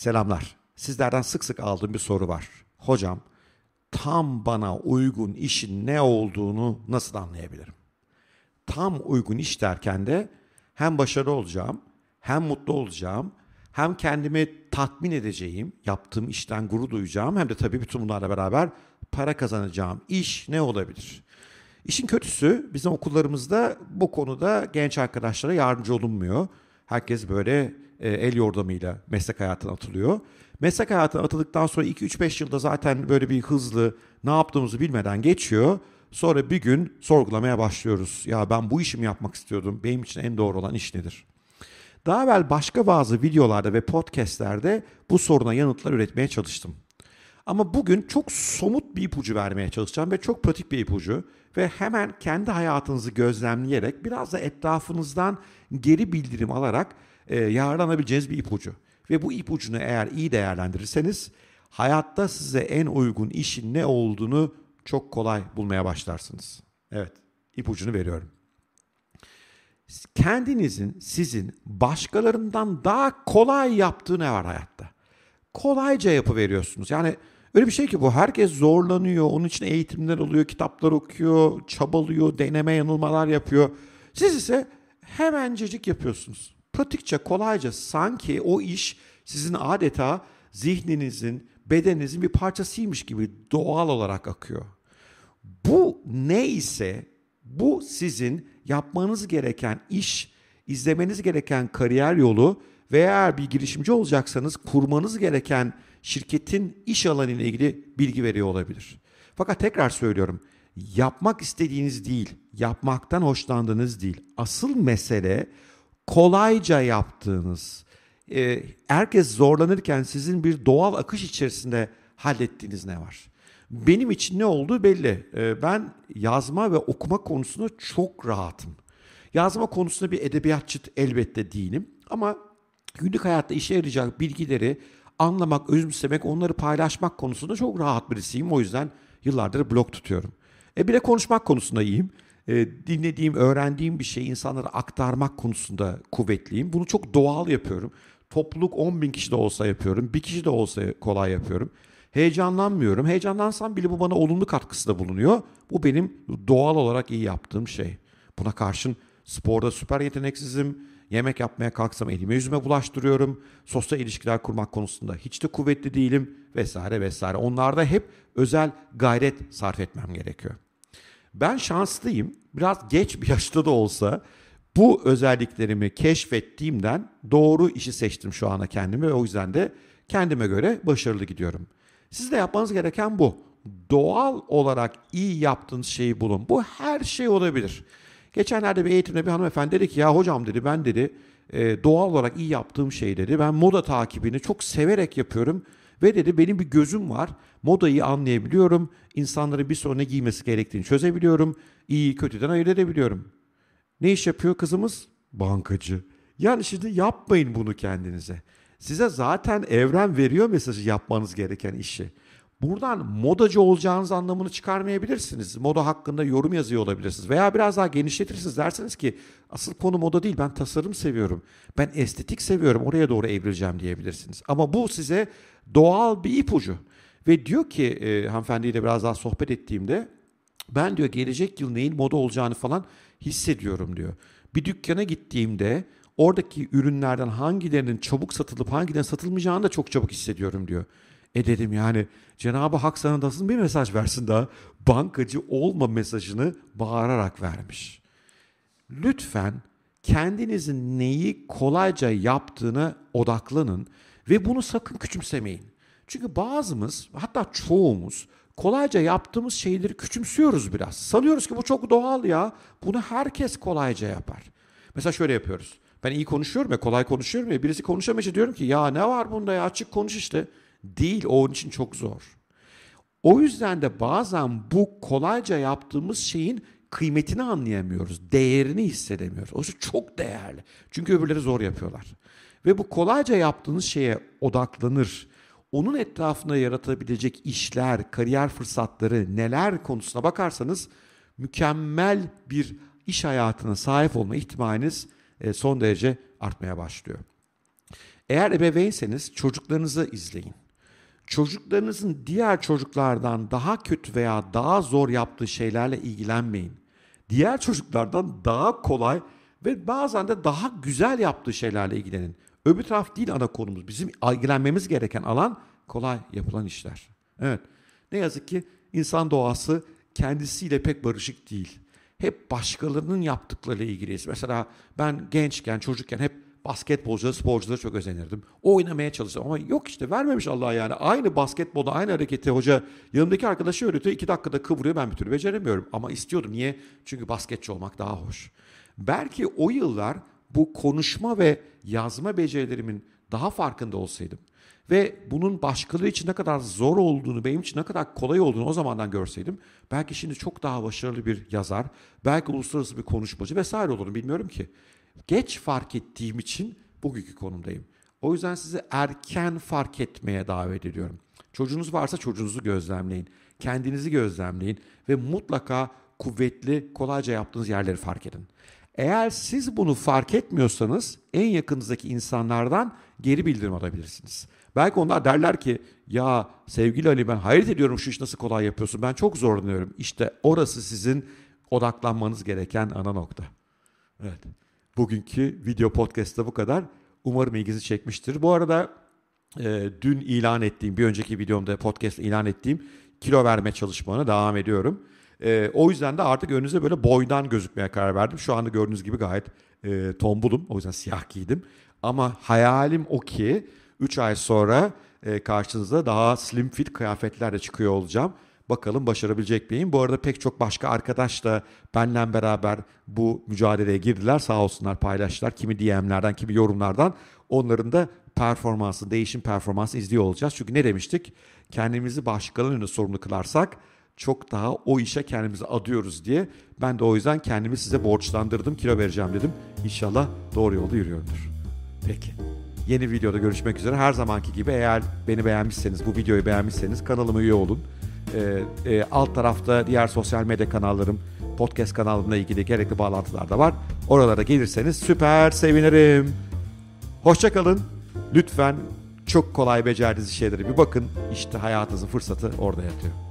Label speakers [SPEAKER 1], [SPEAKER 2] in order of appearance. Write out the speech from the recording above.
[SPEAKER 1] Selamlar. Sizlerden sık sık aldığım bir soru var. Hocam, tam bana uygun işin ne olduğunu nasıl anlayabilirim? Tam uygun iş derken de hem başarılı olacağım, hem mutlu olacağım, hem kendimi tatmin edeceğim, yaptığım işten gurur duyacağım, hem de tabii bütün bunlarla beraber para kazanacağım iş ne olabilir? İşin kötüsü bizim okullarımızda bu konuda genç arkadaşlara yardımcı olunmuyor. Herkes böyle e, el yordamıyla meslek hayatına atılıyor. Meslek hayatına atıldıktan sonra 2-3-5 yılda zaten böyle bir hızlı ne yaptığımızı bilmeden geçiyor. Sonra bir gün sorgulamaya başlıyoruz. Ya ben bu işimi yapmak istiyordum. Benim için en doğru olan iş nedir? Daha evvel başka bazı videolarda ve podcastlerde bu soruna yanıtlar üretmeye çalıştım. Ama bugün çok somut bir ipucu vermeye çalışacağım ve çok pratik bir ipucu ve hemen kendi hayatınızı gözlemleyerek biraz da etrafınızdan geri bildirim alarak e, yararlanabileceğiniz bir ipucu. Ve bu ipucunu eğer iyi değerlendirirseniz hayatta size en uygun işin ne olduğunu çok kolay bulmaya başlarsınız. Evet, ipucunu veriyorum. Kendinizin, sizin başkalarından daha kolay yaptığı ne var hayatta? Kolayca yapıveriyorsunuz. Yani öyle bir şey ki bu herkes zorlanıyor, onun için eğitimler oluyor, kitaplar okuyor, çabalıyor, deneme yanılmalar yapıyor. Siz ise hemencecik yapıyorsunuz. Pratikçe, kolayca sanki o iş sizin adeta zihninizin, bedeninizin bir parçasıymış gibi doğal olarak akıyor. Bu ne ise bu sizin yapmanız gereken iş, izlemeniz gereken kariyer yolu veya bir girişimci olacaksanız kurmanız gereken şirketin iş alanı ile ilgili bilgi veriyor olabilir. Fakat tekrar söylüyorum, yapmak istediğiniz değil, yapmaktan hoşlandığınız değil. Asıl mesele kolayca yaptığınız, e, herkes zorlanırken sizin bir doğal akış içerisinde hallettiğiniz ne var? Benim için ne olduğu belli. E, ben yazma ve okuma konusunda çok rahatım. Yazma konusunda bir edebiyatçı elbette değilim ama günlük hayatta işe yarayacak bilgileri anlamak, özümsemek, onları paylaşmak konusunda çok rahat birisiyim. O yüzden yıllardır blog tutuyorum. E bir de konuşmak konusunda iyiyim. E, dinlediğim, öğrendiğim bir şeyi insanlara aktarmak konusunda kuvvetliyim. Bunu çok doğal yapıyorum. Topluluk 10 bin kişi de olsa yapıyorum. Bir kişi de olsa kolay yapıyorum. Heyecanlanmıyorum. Heyecanlansam bile bu bana olumlu katkısı da bulunuyor. Bu benim doğal olarak iyi yaptığım şey. Buna karşın sporda süper yeteneksizim. Yemek yapmaya kalksam elime yüzüme bulaştırıyorum. Sosyal ilişkiler kurmak konusunda hiç de kuvvetli değilim vesaire vesaire. Onlarda hep özel gayret sarf etmem gerekiyor. Ben şanslıyım. Biraz geç bir yaşta da olsa bu özelliklerimi keşfettiğimden doğru işi seçtim şu ana kendime ve o yüzden de kendime göre başarılı gidiyorum. Siz de yapmanız gereken bu. Doğal olarak iyi yaptığınız şeyi bulun. Bu her şey olabilir. Geçenlerde bir eğitimde bir hanımefendi dedi ki ya hocam dedi ben dedi e, doğal olarak iyi yaptığım şey dedi. Ben moda takibini çok severek yapıyorum ve dedi benim bir gözüm var. Modayı anlayabiliyorum. İnsanların bir sonra giymesi gerektiğini çözebiliyorum. İyi kötüden ayırt edebiliyorum. Ne iş yapıyor kızımız? Bankacı. Yani şimdi yapmayın bunu kendinize. Size zaten evren veriyor mesajı yapmanız gereken işi. Buradan modacı olacağınız anlamını çıkarmayabilirsiniz. Moda hakkında yorum yazıyor olabilirsiniz. Veya biraz daha genişletirsiniz derseniz ki asıl konu moda değil ben tasarım seviyorum. Ben estetik seviyorum oraya doğru evrileceğim diyebilirsiniz. Ama bu size doğal bir ipucu. Ve diyor ki e, hanımefendiyle biraz daha sohbet ettiğimde ben diyor gelecek yıl neyin moda olacağını falan hissediyorum diyor. Bir dükkana gittiğimde oradaki ürünlerden hangilerinin çabuk satılıp hangilerinin satılmayacağını da çok çabuk hissediyorum diyor. E dedim yani Cenab-ı Hak sana nasıl bir mesaj versin daha bankacı olma mesajını bağırarak vermiş. Lütfen kendinizin neyi kolayca yaptığına odaklanın ve bunu sakın küçümsemeyin. Çünkü bazımız hatta çoğumuz kolayca yaptığımız şeyleri küçümsüyoruz biraz. Sanıyoruz ki bu çok doğal ya. Bunu herkes kolayca yapar. Mesela şöyle yapıyoruz. Ben iyi konuşuyorum ya, kolay konuşuyorum ya. Birisi konuşamayınca diyorum ki ya ne var bunda ya açık konuş işte. Değil, onun için çok zor. O yüzden de bazen bu kolayca yaptığımız şeyin kıymetini anlayamıyoruz. Değerini hissedemiyoruz. O çok değerli. Çünkü öbürleri zor yapıyorlar. Ve bu kolayca yaptığınız şeye odaklanır. Onun etrafında yaratabilecek işler, kariyer fırsatları neler konusuna bakarsanız mükemmel bir iş hayatına sahip olma ihtimaliniz e, son derece artmaya başlıyor. Eğer ebeveynseniz çocuklarınızı izleyin. Çocuklarınızın diğer çocuklardan daha kötü veya daha zor yaptığı şeylerle ilgilenmeyin. Diğer çocuklardan daha kolay ve bazen de daha güzel yaptığı şeylerle ilgilenin. Öbür taraf değil ana konumuz. Bizim ilgilenmemiz gereken alan kolay yapılan işler. Evet. Ne yazık ki insan doğası kendisiyle pek barışık değil. Hep başkalarının yaptıklarıyla ilgiliyiz. Mesela ben gençken, çocukken hep basketbolcuları, sporcuları çok özenirdim. Oynamaya çalıştım ama yok işte vermemiş Allah yani. Aynı basketbolda aynı hareketi hoca yanımdaki arkadaşı öğretiyor. iki dakikada kıvırıyor ben bir türlü beceremiyorum. Ama istiyordum. Niye? Çünkü basketçi olmak daha hoş. Belki o yıllar bu konuşma ve yazma becerilerimin daha farkında olsaydım ve bunun başkaları için ne kadar zor olduğunu, benim için ne kadar kolay olduğunu o zamandan görseydim belki şimdi çok daha başarılı bir yazar, belki uluslararası bir konuşmacı vesaire olurum bilmiyorum ki. Geç fark ettiğim için bugünkü konumdayım. O yüzden sizi erken fark etmeye davet ediyorum. Çocuğunuz varsa çocuğunuzu gözlemleyin. Kendinizi gözlemleyin ve mutlaka kuvvetli, kolayca yaptığınız yerleri fark edin. Eğer siz bunu fark etmiyorsanız en yakınızdaki insanlardan geri bildirim alabilirsiniz. Belki onlar derler ki ya sevgili Ali ben hayret ediyorum şu iş nasıl kolay yapıyorsun ben çok zorlanıyorum. İşte orası sizin odaklanmanız gereken ana nokta. Evet. Bugünkü video podcast'ta bu kadar. Umarım ilginizi çekmiştir. Bu arada e, dün ilan ettiğim, bir önceki videomda podcast ilan ettiğim kilo verme çalışmana devam ediyorum. E, o yüzden de artık önünüze böyle boydan gözükmeye karar verdim. Şu anda gördüğünüz gibi gayet e, tombulum. O yüzden siyah giydim. Ama hayalim o ki 3 ay sonra e, karşınıza daha slim fit kıyafetlerle çıkıyor olacağım. Bakalım başarabilecek miyim? Bu arada pek çok başka arkadaş da benimle beraber bu mücadeleye girdiler. Sağ olsunlar paylaştılar. Kimi DM'lerden, kimi yorumlardan. Onların da performansı, değişim performansı izliyor olacağız. Çünkü ne demiştik? Kendimizi başkalarının önünde sorumlu kılarsak çok daha o işe kendimizi adıyoruz diye. Ben de o yüzden kendimi size borçlandırdım. Kilo vereceğim dedim. İnşallah doğru yolda yürüyordur. Peki. Yeni videoda görüşmek üzere. Her zamanki gibi eğer beni beğenmişseniz, bu videoyu beğenmişseniz kanalıma üye olun. Ee, e, alt tarafta diğer sosyal medya kanallarım, podcast kanalımla ilgili gerekli bağlantılar da var. Oralara gelirseniz süper sevinirim. Hoşçakalın. Lütfen çok kolay becerdiğiniz şeyleri bir bakın. İşte hayatınızın fırsatı orada yatıyor.